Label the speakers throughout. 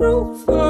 Speaker 1: truth. Oh.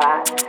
Speaker 1: flat.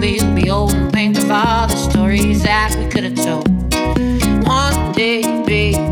Speaker 1: we'll be old and think of all the stories that we could have told. One day, baby.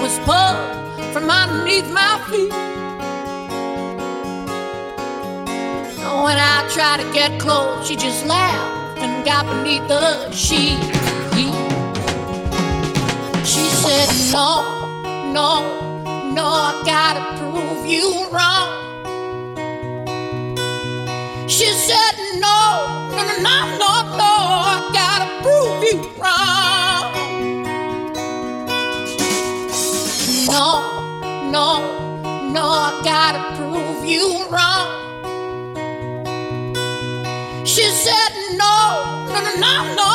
Speaker 2: was pulled from underneath my feet. And when I tried to get close, she just laughed and got beneath the sheet. She said, No, no, no, I gotta prove you wrong. She said, No, no, no, no. you wrong. She said, No, no, no, no. no.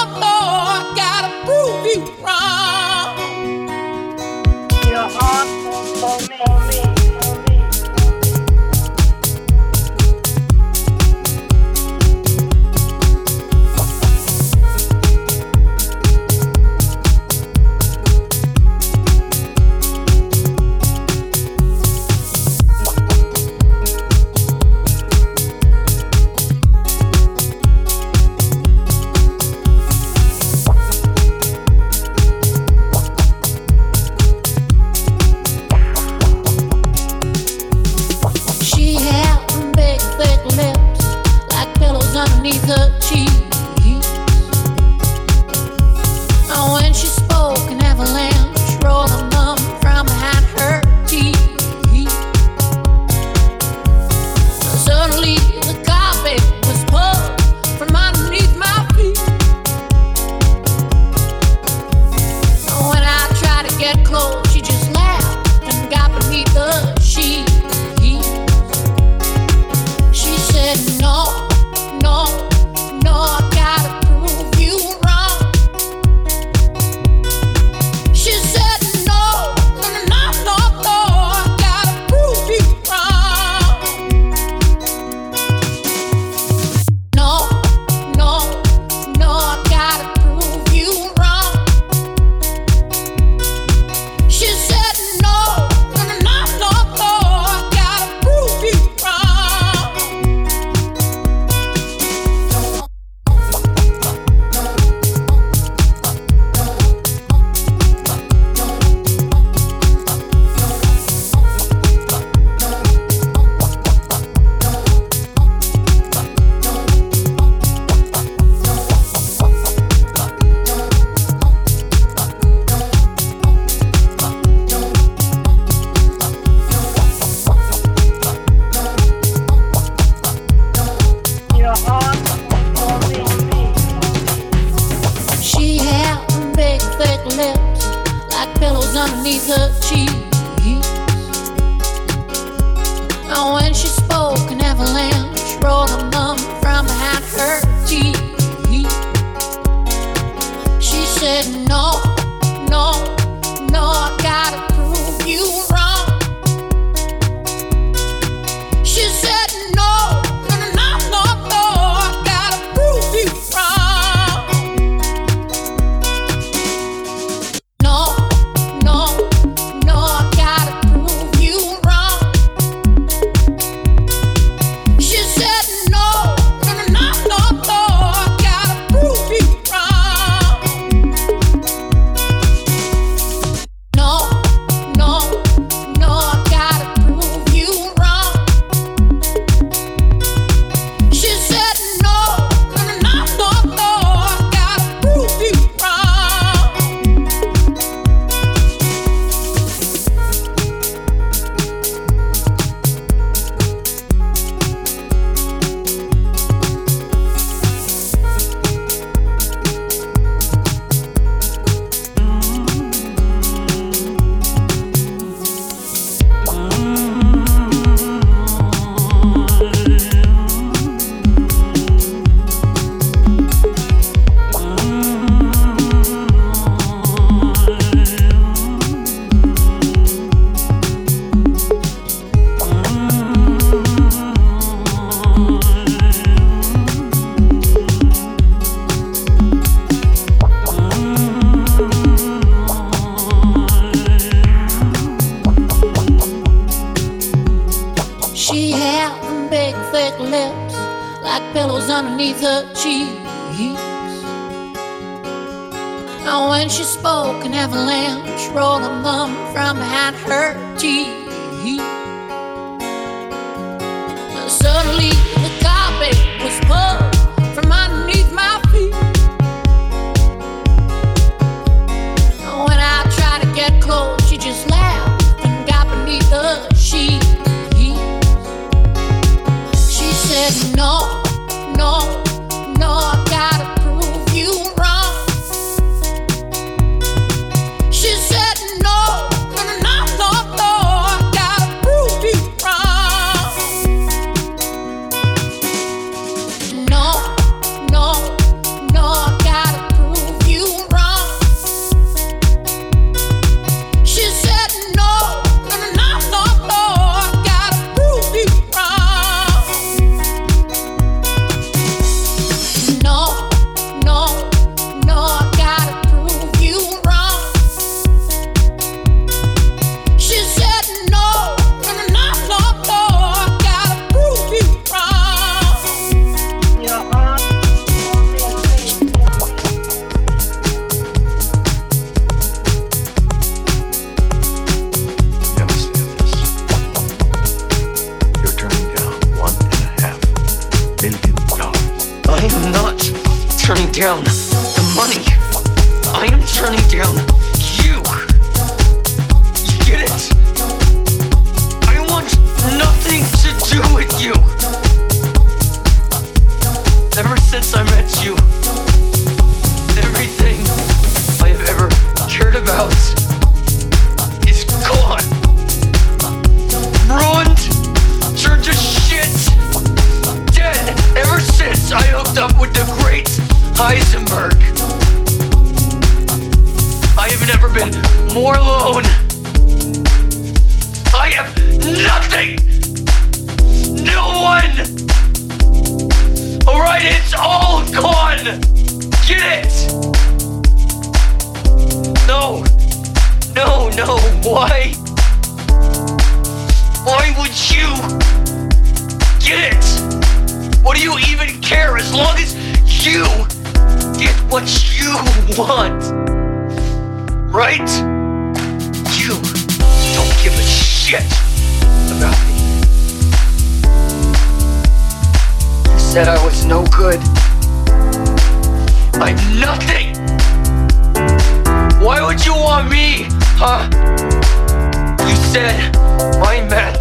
Speaker 2: You said
Speaker 1: my
Speaker 3: mat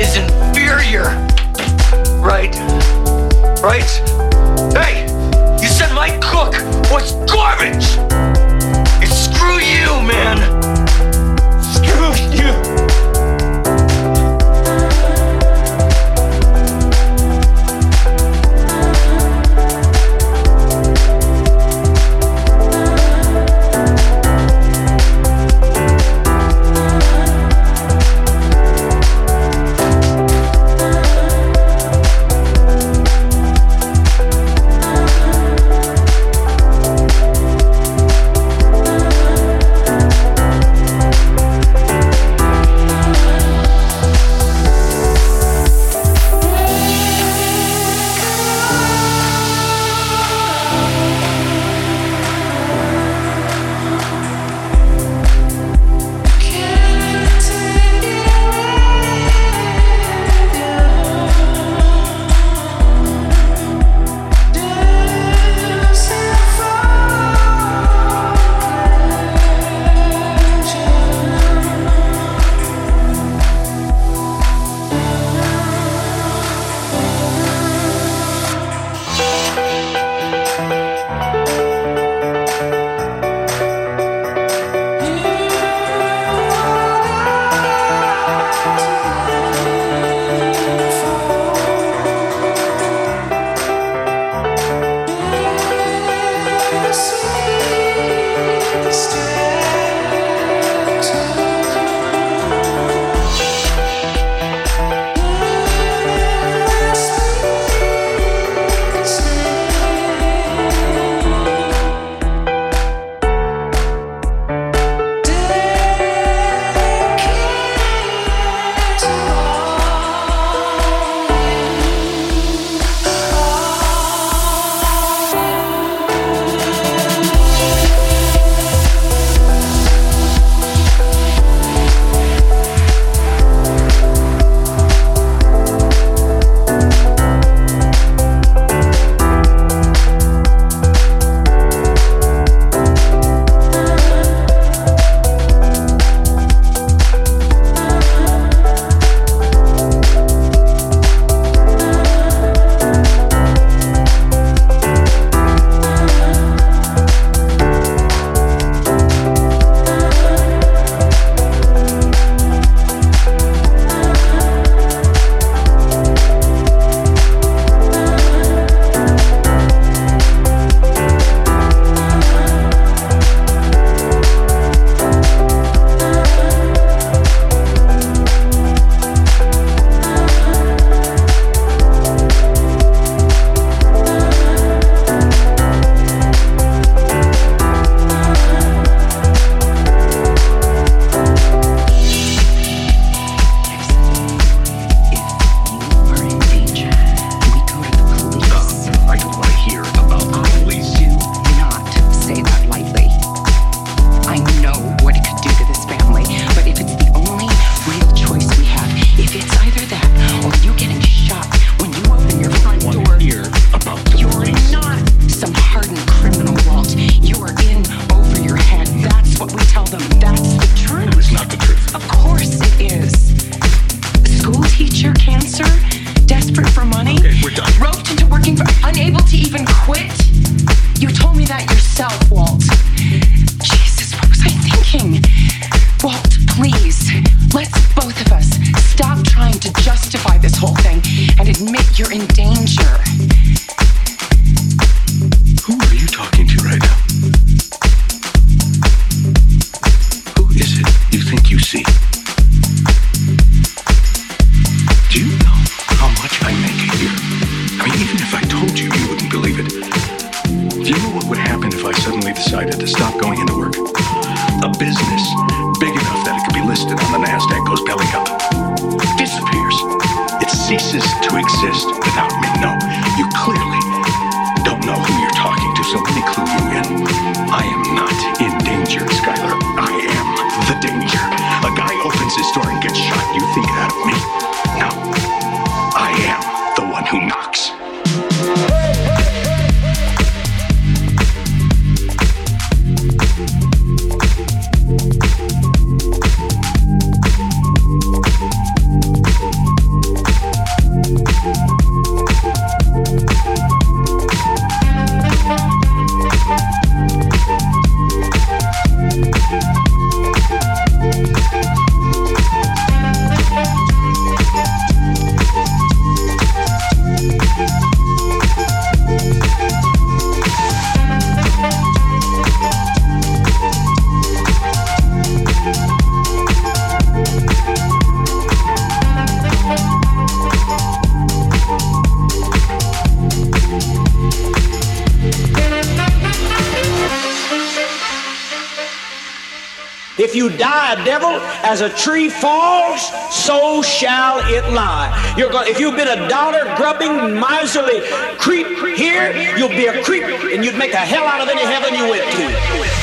Speaker 3: is inferior. Right? Right? Hey! You said my cook was garbage! And screw you, man!
Speaker 4: as a tree falls, so shall it lie. You're going, if you've been a dollar grubbing, miserly creep here, you'll be a creep and you'd make a hell out of any heaven you went to.